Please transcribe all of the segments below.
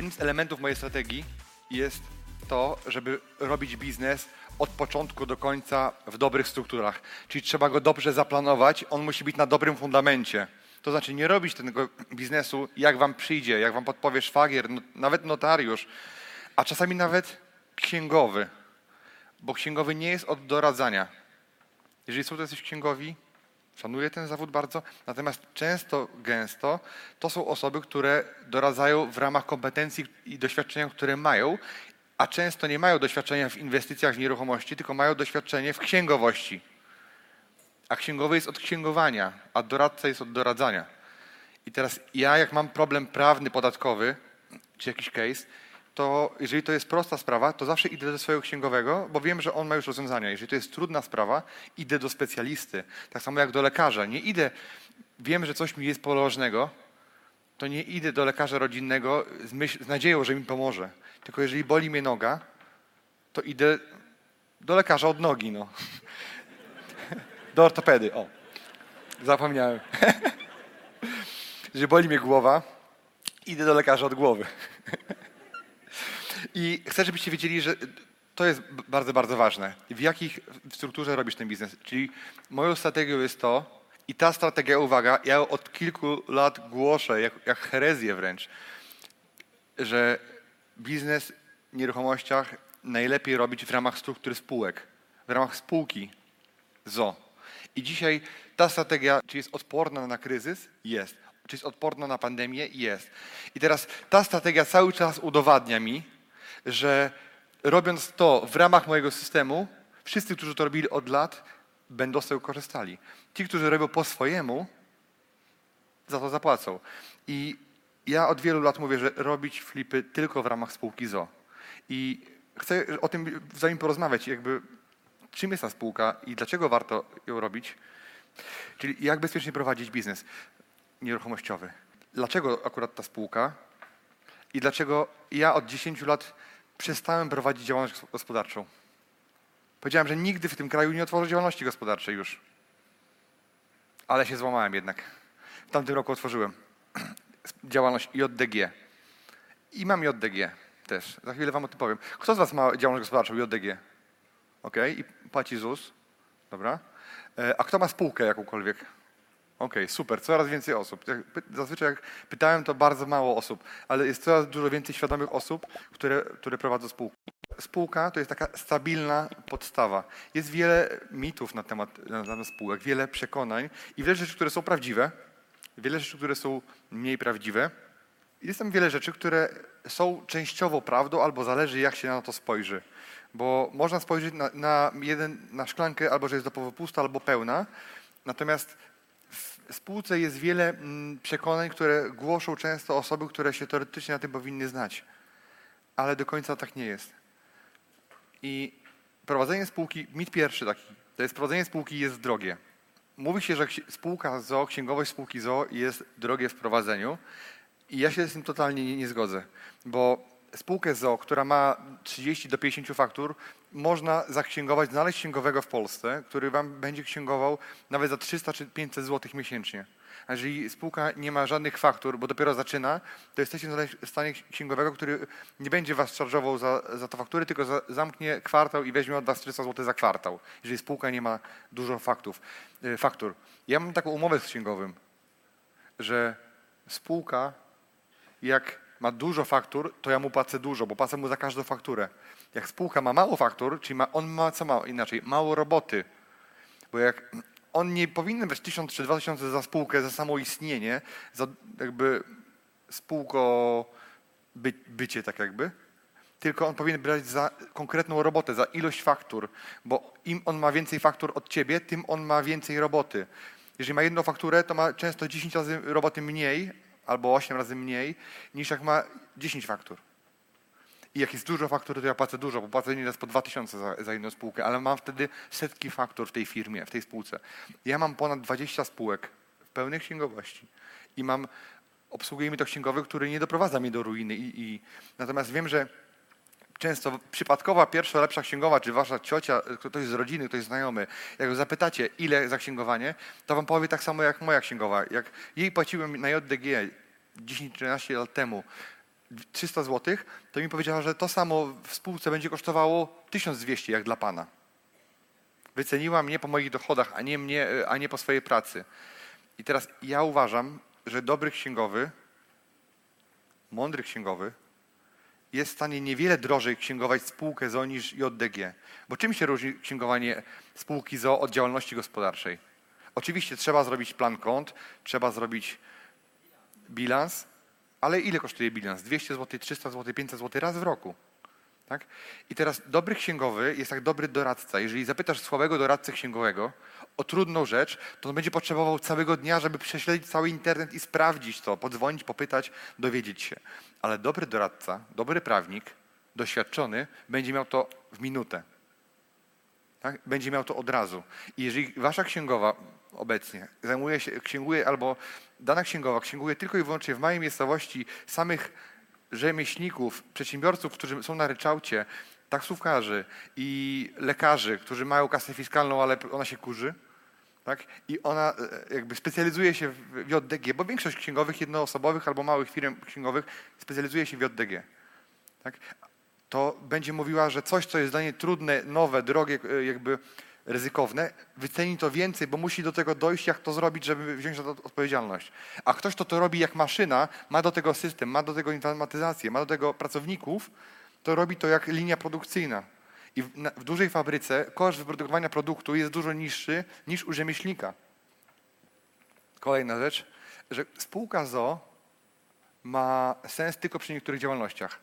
Jednym z elementów mojej strategii jest to, żeby robić biznes od początku do końca w dobrych strukturach. Czyli trzeba go dobrze zaplanować, on musi być na dobrym fundamencie. To znaczy nie robić tego biznesu jak wam przyjdzie, jak wam podpowie szwagier, no, nawet notariusz, a czasami nawet księgowy. Bo księgowy nie jest od doradzania. Jeżeli są to jesteś księgowi, Szanuję ten zawód bardzo, natomiast często, gęsto to są osoby, które doradzają w ramach kompetencji i doświadczenia, które mają, a często nie mają doświadczenia w inwestycjach w nieruchomości, tylko mają doświadczenie w księgowości. A księgowy jest od księgowania, a doradca jest od doradzania. I teraz ja, jak mam problem prawny, podatkowy, czy jakiś case, to jeżeli to jest prosta sprawa, to zawsze idę do swojego księgowego, bo wiem, że on ma już rozwiązania. Jeżeli to jest trudna sprawa, idę do specjalisty. Tak samo jak do lekarza. Nie idę, wiem, że coś mi jest poważnego, to nie idę do lekarza rodzinnego z, myśl, z nadzieją, że mi pomoże. Tylko jeżeli boli mnie noga, to idę do lekarza od nogi, no. Do ortopedy, o. Zapomniałem. Jeżeli boli mnie głowa, idę do lekarza od głowy. I chcę, żebyście wiedzieli, że to jest bardzo, bardzo ważne. W jakich strukturze robisz ten biznes? Czyli moją strategią jest to, i ta strategia, uwaga, ja od kilku lat głoszę, jak, jak herezję wręcz, że biznes w nieruchomościach najlepiej robić w ramach struktury spółek, w ramach spółki ZO. I dzisiaj ta strategia, czy jest odporna na kryzys? Jest. Czy jest odporna na pandemię? Jest. I teraz ta strategia cały czas udowadnia mi, że robiąc to w ramach mojego systemu, wszyscy, którzy to robili od lat, będą z tego korzystali. Ci, którzy robią po swojemu, za to zapłacą. I ja od wielu lat mówię, że robić flipy tylko w ramach spółki ZO. I chcę o tym z porozmawiać, jakby czym jest ta spółka i dlaczego warto ją robić. Czyli jak bezpiecznie prowadzić biznes nieruchomościowy. Dlaczego akurat ta spółka? I dlaczego ja od 10 lat przestałem prowadzić działalność gospodarczą? Powiedziałem, że nigdy w tym kraju nie otworzę działalności gospodarczej już. Ale się złamałem jednak. W tamtym roku otworzyłem działalność JDG. I mam JDG też. Za chwilę wam o tym powiem. Kto z was ma działalność gospodarczą JDG? Ok, i płaci ZUS. Dobra. E, a kto ma spółkę jakąkolwiek? Okej, okay, super, coraz więcej osób. Zazwyczaj jak pytałem, to bardzo mało osób, ale jest coraz dużo więcej świadomych osób, które, które prowadzą spółki. Spółka to jest taka stabilna podstawa. Jest wiele mitów na temat, na temat spółek, wiele przekonań i wiele rzeczy, które są prawdziwe, wiele rzeczy, które są mniej prawdziwe. Jest tam wiele rzeczy, które są częściowo prawdą, albo zależy, jak się na to spojrzy. Bo można spojrzeć na, na, jeden, na szklankę, albo że jest do połowy pusta, albo pełna. Natomiast spółce jest wiele mm, przekonań, które głoszą często osoby, które się teoretycznie na tym powinny znać, ale do końca tak nie jest. I prowadzenie spółki, mit pierwszy taki, to jest prowadzenie spółki jest drogie. Mówi się, że spółka ZO, księgowość spółki ZO jest drogie w prowadzeniu i ja się z tym totalnie nie, nie zgodzę, bo spółkę ZO, która ma 30 do 50 faktur, można zaksięgować, znaleźć księgowego w Polsce, który wam będzie księgował nawet za 300 czy 500 zł miesięcznie. A jeżeli spółka nie ma żadnych faktur, bo dopiero zaczyna, to jesteście w stanie księgowego, który nie będzie was charge'ował za, za te faktury, tylko za, zamknie kwartał i weźmie od was 300 zł za kwartał, jeżeli spółka nie ma dużo faktów, y, faktur. Ja mam taką umowę z księgowym, że spółka jak ma dużo faktur, to ja mu płacę dużo, bo płacę mu za każdą fakturę. Jak spółka ma mało faktur, czyli ma, on ma co mało inaczej, mało roboty. Bo jak on nie powinien brać 1000 czy 2000 za spółkę, za samo istnienie, za jakby spółko by, bycie tak jakby, tylko on powinien brać za konkretną robotę, za ilość faktur, bo im on ma więcej faktur od ciebie, tym on ma więcej roboty. Jeżeli ma jedną fakturę, to ma często 10 razy roboty mniej, albo 8 razy mniej, niż jak ma 10 faktur. I jak jest dużo faktur, to ja płacę dużo, bo płacę nieraz po 2000 za, za jedną spółkę, ale mam wtedy setki faktur w tej firmie, w tej spółce. Ja mam ponad 20 spółek w pełnej księgowości i mam, obsługuje mi to księgowy, który nie doprowadza mnie do ruiny. I, i, natomiast wiem, że często przypadkowa pierwsza lepsza księgowa, czy wasza ciocia, ktoś z rodziny, ktoś znajomy, jak zapytacie, ile za księgowanie, to wam powie tak samo jak moja księgowa. Jak jej płaciłem na JDG 10-13 lat temu 300 zł, to mi powiedziała, że to samo w spółce będzie kosztowało 1200 jak dla pana. Wyceniła mnie po moich dochodach, a nie, mnie, a nie po swojej pracy. I teraz ja uważam, że dobry księgowy, mądry księgowy jest w stanie niewiele drożej księgować spółkę ZO niż JDG. Bo czym się różni księgowanie spółki ZO od działalności gospodarczej? Oczywiście trzeba zrobić plan kont, trzeba zrobić bilans, ale ile kosztuje bilans? 200 zł, 300 zł, 500 zł raz w roku. Tak? I teraz dobry księgowy jest jak dobry doradca. Jeżeli zapytasz słabego doradcę księgowego o trudną rzecz, to on będzie potrzebował całego dnia, żeby prześledzić cały internet i sprawdzić to, podzwonić, popytać, dowiedzieć się. Ale dobry doradca, dobry prawnik, doświadczony, będzie miał to w minutę. Tak? Będzie miał to od razu. I jeżeli wasza księgowa obecnie zajmuje się, księguje albo dana księgowa księguje tylko i wyłącznie w małej miejscowości samych rzemieślników, przedsiębiorców, którzy są na ryczałcie, taksówkarzy i lekarzy, którzy mają kasę fiskalną, ale ona się kurzy, tak? I ona e, jakby specjalizuje się w JDG, bo większość księgowych jednoosobowych albo małych firm księgowych specjalizuje się w JDG. Tak? To będzie mówiła, że coś, co jest dla niej trudne, nowe, drogie, e, jakby ryzykowne, wyceni to więcej, bo musi do tego dojść, jak to zrobić, żeby wziąć za to odpowiedzialność. A ktoś, kto to robi jak maszyna, ma do tego system, ma do tego informatyzację, ma do tego pracowników, to robi to jak linia produkcyjna. I w, na, w dużej fabryce koszt wyprodukowania produktu jest dużo niższy niż u rzemieślnika. Kolejna rzecz, że spółka ZO ma sens tylko przy niektórych działalnościach.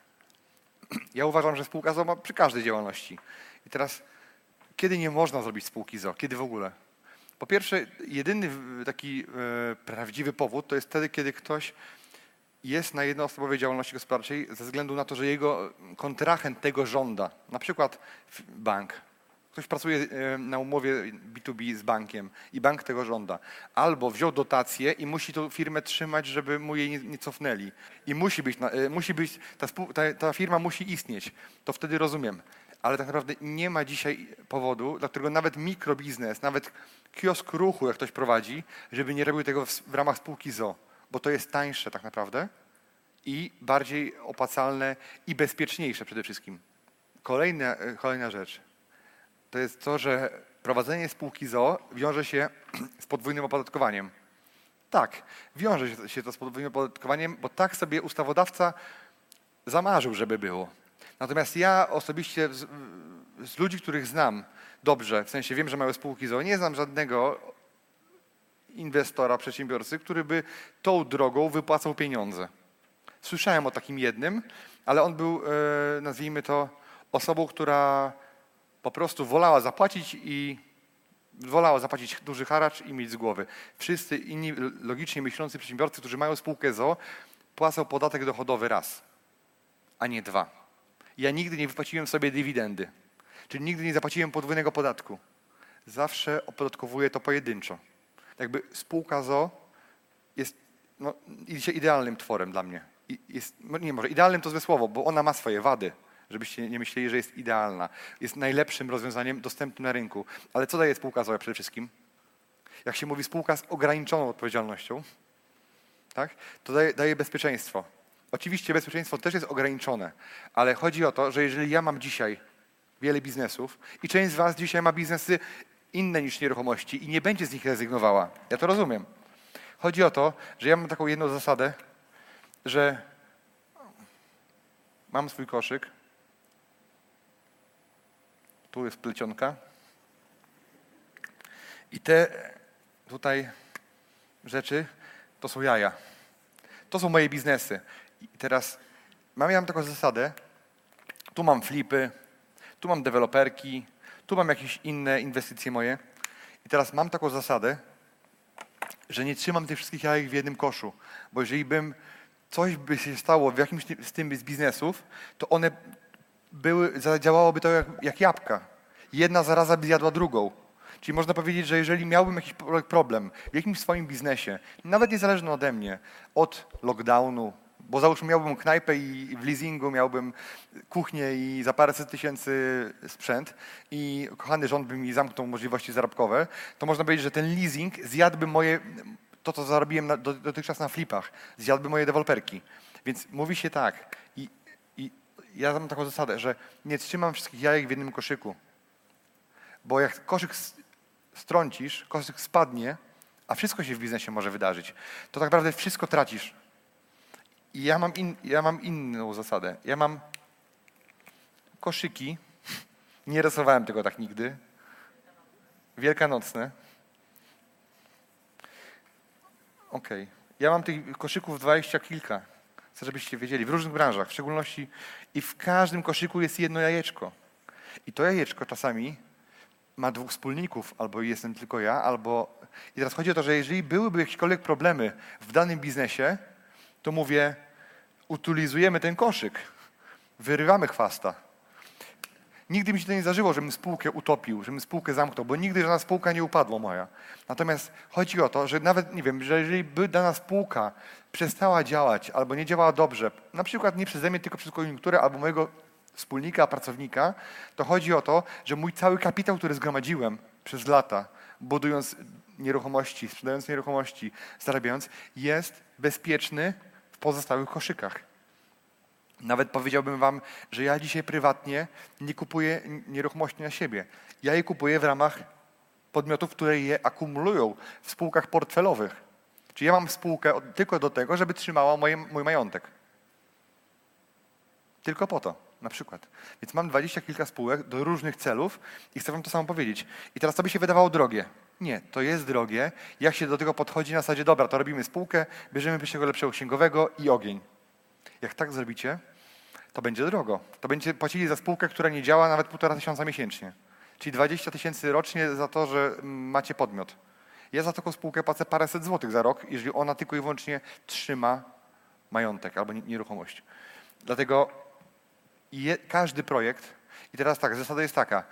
Ja uważam, że spółka ZO ma przy każdej działalności. I teraz kiedy nie można zrobić spółki ZO? Kiedy w ogóle? Po pierwsze, jedyny taki e, prawdziwy powód to jest wtedy, kiedy ktoś jest na jednoosobowej działalności gospodarczej ze względu na to, że jego kontrahent tego żąda. Na przykład bank. Ktoś pracuje e, na umowie B2B z bankiem i bank tego żąda. Albo wziął dotację i musi tą firmę trzymać, żeby mu jej nie, cofnęli. I musi być, e, musi być ta, ta firma musi istnieć. To wtedy rozumiem ale tak naprawdę nie ma dzisiaj powodu, dla którego nawet mikrobiznes, nawet kiosk ruchu, jak ktoś prowadzi, żeby nie robił tego w, w ramach spółki ZO, bo to jest tańsze tak naprawdę i bardziej opłacalne i bezpieczniejsze przede wszystkim. Kolejna, e, kolejna rzecz to jest to, że prowadzenie spółki ZO wiąże się z podwójnym opodatkowaniem. Tak, wiąże się to z podwójnym opodatkowaniem, bo tak sobie ustawodawca zamarzył, żeby było. Natomiast ja osobiście z, z, ludzi, których znam dobrze, w sensie wiem, że mają spółki ZOO, nie znam żadnego inwestora, przedsiębiorcy, który by tą drogą wypłacał pieniądze. Słyszałem o takim jednym, ale on był, e, nazwijmy to, osobą, która po prostu wolała zapłacić i wolała zapłacić duży haracz i mieć z głowy. Wszyscy inni logicznie myślący przedsiębiorcy, którzy mają spółkę ZO, płacą podatek dochodowy raz, a nie dwa ja nigdy nie wypłaciłem sobie dywidendy. Czyli nigdy nie zapłaciłem podwójnego podatku. Zawsze opodatkowuję to pojedynczo. Jakby spółka ZO jest no, idealnym tworem dla mnie. Jest, no nie może, idealnym to złe słowo, bo ona ma swoje wady, żebyście nie myśleli, że jest idealna. Jest najlepszym rozwiązaniem dostępnym na rynku. Ale co daje spółka ZO przede wszystkim? Jak się mówi spółka z ograniczoną odpowiedzialnością, tak, to daje, daje bezpieczeństwo. Oczywiście bezpieczeństwo też jest ograniczone, ale chodzi o to, że jeżeli ja mam dzisiaj wiele biznesów i część z Was dzisiaj ma biznesy inne niż nieruchomości i nie będzie z nich rezygnowała, ja to rozumiem. Chodzi o to, że ja mam taką jedną zasadę, że mam swój koszyk, tu jest plecionka i te tutaj rzeczy to są jaja. To są moje biznesy. I teraz mam, ja mam taką zasadę, tu mam flipy, tu mam deweloperki, tu mam jakieś inne inwestycje moje. I teraz mam taką zasadę, że nie trzymam tych wszystkich jajek w jednym koszu, bo jeżeli bym coś by się stało w jakimś z tym z biznesów, to one były, zadziałałoby to jak, jak jabłka. Jedna zaraza by zjadła drugą. Czyli można powiedzieć, że jeżeli miałbym jakiś pro- problem w jakimś swoim biznesie, nawet niezależnie ode mnie, od lockdownu, bo załóżmy miałbym knajpę i w leasingu miałbym kuchnię i za paręset tysięcy sprzęt i kochany rząd by mi zamknął możliwości zarobkowe, to można powiedzieć, że ten leasing zjadłby moje, to co zarobiłem na, do, dotychczas na flipach, zjadłby moje deweloperki. Więc mówi się tak i, i ja mam taką zasadę, że nie trzymam wszystkich jajek w jednym koszyku. Bo jak koszyk strącisz, koszyk spadnie, a wszystko się w biznesie może wydarzyć, to tak naprawdę wszystko tracisz. I ja mam, in, ja mam inną zasadę. Ja mam koszyki, nie rysowałem tego tak nigdy, wielkanocne. Okej. Ja mam tych koszyków dwadzieścia kilka. Chcę, żebyście wiedzieli, w różnych branżach, w szczególności i w każdym koszyku jest jedno jajeczko. I to jajeczko czasami ma dwóch wspólników, albo jestem tylko ja, albo... I teraz chodzi o to, że jeżeli byłyby jakiekolwiek problemy w danym biznesie, to mówię, utylizujemy ten koszyk, wyrywamy chwasta. Nigdy mi się to nie zdarzyło, żebym spółkę utopił, żebym spółkę zamknął, bo nigdy żadna spółka nie upadła moja. Natomiast chodzi o to, że nawet, nie wiem, że jeżeli by dana spółka przestała działać albo nie działała dobrze, na przykład nie przeze mnie, tylko przez koniunkturę albo mojego wspólnika, pracownika, to chodzi o to, że mój cały kapitał, który zgromadziłem przez lata, budując nieruchomości, sprzedając nieruchomości, zarabiając, jest bezpieczny w pozostałych koszykach. Nawet powiedziałbym wam, że ja dzisiaj prywatnie nie kupuję nieruchomości na siebie. Ja je kupuję w ramach podmiotów, które je akumulują w spółkach portfelowych. Czyli ja mam spółkę tylko do tego, żeby trzymała moje, mój majątek. Tylko po to, na przykład. Więc mam dwadzieścia kilka spółek do różnych celów i chcę wam to samo powiedzieć. I teraz to by się wydawało drogie. Nie, to jest drogie. Jak się do tego podchodzi na zasadzie, dobra, to robimy spółkę, bierzemy pierwszego lepszego księgowego i ogień. Jak tak zrobicie, to będzie drogo. To będziecie płacili za spółkę, która nie działa nawet półtora tysiąca miesięcznie. Czyli 20 tysięcy rocznie za to, że mm, macie podmiot. Ja za taką spółkę płacę paręset złotych za rok, jeżeli ona tylko i wyłącznie trzyma majątek albo nie- nieruchomość. Dlatego je, każdy projekt, i teraz tak, zasada jest taka,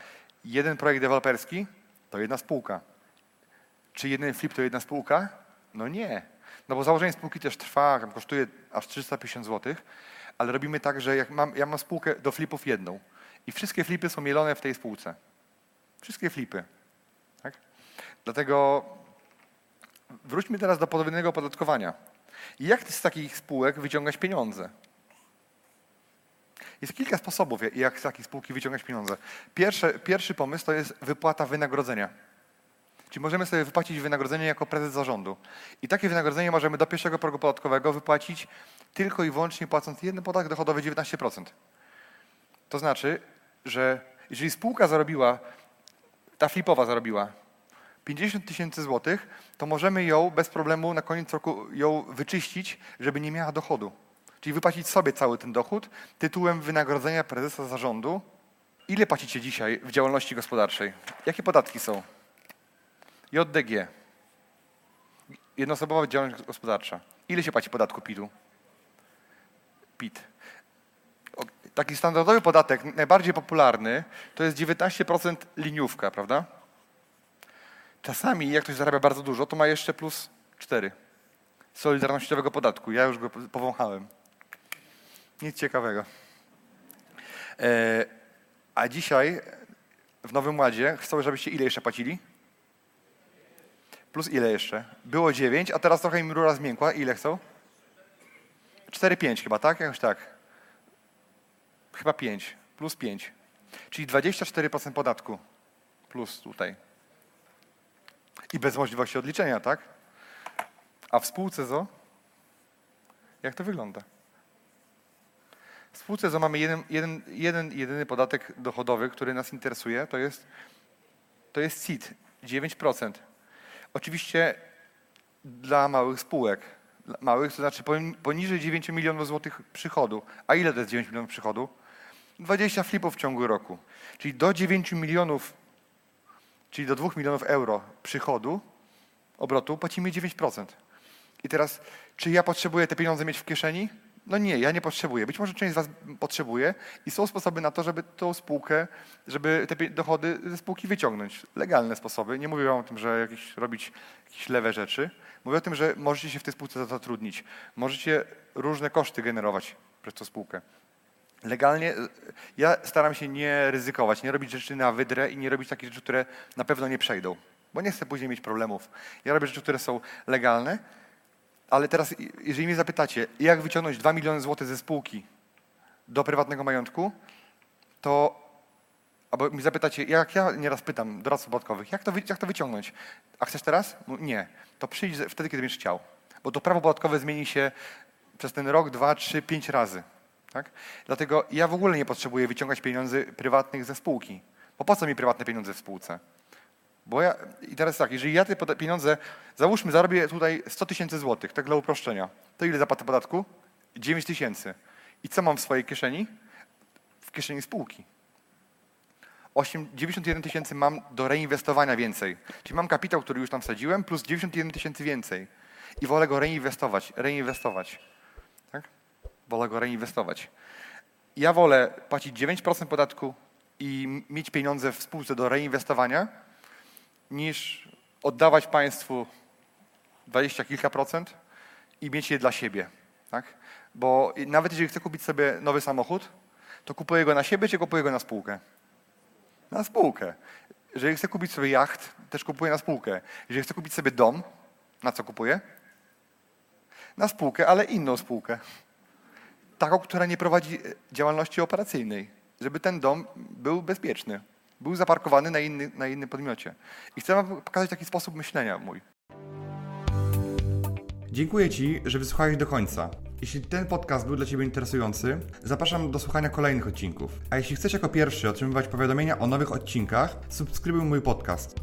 jeden projekt deweloperski to jedna spółka. Czy jeden flip to jedna spółka? No nie. No bo założenie spółki też trwa, kosztuje aż 350 zł, ale robimy tak, że jak mam, ja mam spółkę do flipów jedną i wszystkie flipy są mielone w tej spółce. Wszystkie flipy. Tak? Dlatego wróćmy teraz do podwójnego opodatkowania. Jak z takich spółek wyciągać pieniądze? Jest kilka sposobów, jak z takiej spółki wyciągać pieniądze. Pierwszy, pierwszy pomysł to jest wypłata wynagrodzenia. Czyli możemy sobie wypłacić wynagrodzenie jako prezes zarządu. I takie wynagrodzenie możemy do pierwszego progu podatkowego wypłacić tylko i wyłącznie płacąc jeden podatek dochodowy 19%. To znaczy, że jeżeli spółka zarobiła, ta flipowa zarobiła 50 tysięcy złotych, to możemy ją bez problemu na koniec roku ją wyczyścić, żeby nie miała dochodu. Czyli wypłacić sobie cały ten dochód tytułem wynagrodzenia prezesa zarządu. Ile płacicie dzisiaj w działalności gospodarczej? Jakie podatki są? JDG. Jednoosobowa działalność gospodarcza. Ile się płaci podatku PIT-u? PIT. Taki standardowy podatek, najbardziej popularny, to jest 19% liniówka, prawda? Czasami, jak ktoś zarabia bardzo dużo, to ma jeszcze plus 4 solidarnościowego podatku. Ja już go po- powąchałem. Nic ciekawego. E, a dzisiaj w Nowym Ładzie chcą, żebyście ile jeszcze płacili? Plus ile jeszcze? Było 9, a teraz trochę im rura zmiękła. Ile chcą? 4-5 chyba, tak? Jakoś tak. Chyba 5. Plus 5. Czyli 24% podatku. Plus tutaj. I bez możliwości odliczenia, tak? A w spółce ZO? Jak to wygląda? W spółce ZO mamy jeden, jeden, jeden jedyny podatek dochodowy, który nas interesuje, to jest, to jest CIT, 9%. Oczywiście dla małych spółek. Dla małych, to znaczy poni- poniżej 9 milionów złotych przychodu. A ile to jest 9 milionów przychodu? 20 flipów w ciągu roku. Czyli do 9 milionów, czyli do 2 milionów euro przychodu, obrotu, płacimy 9%. I teraz, czy ja potrzebuję te pieniądze mieć w kieszeni? No nie, ja nie potrzebuję. Być może część z Was potrzebuje i są sposoby na to, żeby tą spółkę, żeby te dochody ze spółki wyciągnąć. Legalne sposoby. Nie mówię wam o tym, że jakieś, robić jakieś lewe rzeczy. Mówię o tym, że możecie się w tej spółce zatrudnić. Możecie różne koszty generować przez tą spółkę. Legalnie y, ja staram się nie ryzykować, nie robić rzeczy na wydrę i nie robić takich rzeczy, które na pewno nie przejdą, bo nie chcę później mieć problemów. Ja robię rzeczy, które są legalne, ale teraz, jeżeli mnie zapytacie, jak wyciągnąć 2 miliony złotych ze spółki do prywatnego majątku, to albo mi zapytacie, jak ja nieraz pytam doradców podatkowych, jak to, jak to wyciągnąć? A chcesz teraz? Mówię, Nie. To przyjdź wtedy, kiedy będziesz chciał. Bo to prawo podatkowe zmieni się przez ten rok, dwa, trzy, pięć razy. Tak? Dlatego ja w ogóle nie potrzebuję wyciągać pieniędzy prywatnych ze spółki. Bo po co mi prywatne pieniądze w spółce? Bo ja, i teraz tak, jeżeli ja te pieniądze, załóżmy, zarobię tutaj 100 tysięcy złotych, tak dla uproszczenia, to ile zapłacę podatku? 9 tysięcy. I co mam w swojej kieszeni? W kieszeni spółki. 8, 91 tysięcy mam do reinwestowania więcej. Czyli mam kapitał, który już tam wsadziłem, plus 91 tysięcy więcej. I wolę go reinwestować, reinwestować. Tak? Wolę go reinwestować. Ja wolę płacić 9% podatku i mieć pieniądze w spółce do reinwestowania, niż oddawać państwu 20 kilka procent i mieć je dla siebie. Tak? Bo nawet jeżeli chcę kupić sobie nowy samochód, to kupuję go na siebie, czy kupuję go na spółkę? Na spółkę. Jeżeli chcę kupić sobie jacht, też kupuję na spółkę. Jeżeli chcę kupić sobie dom, na co kupuję? Na spółkę, ale inną spółkę. Taką, która nie prowadzi e, działalności operacyjnej. Żeby ten dom był bezpieczny. Był zaparkowany na, inny, na innym podmiocie. I chcę wam pokazać taki sposób myślenia mój. Dziękuję Ci, że wysłuchałeś do końca. Jeśli ten podcast był dla Ciebie interesujący, zapraszam do słuchania kolejnych odcinków. A jeśli chcesz jako pierwszy otrzymywać powiadomienia o nowych odcinkach, subskrybuj mój podcast.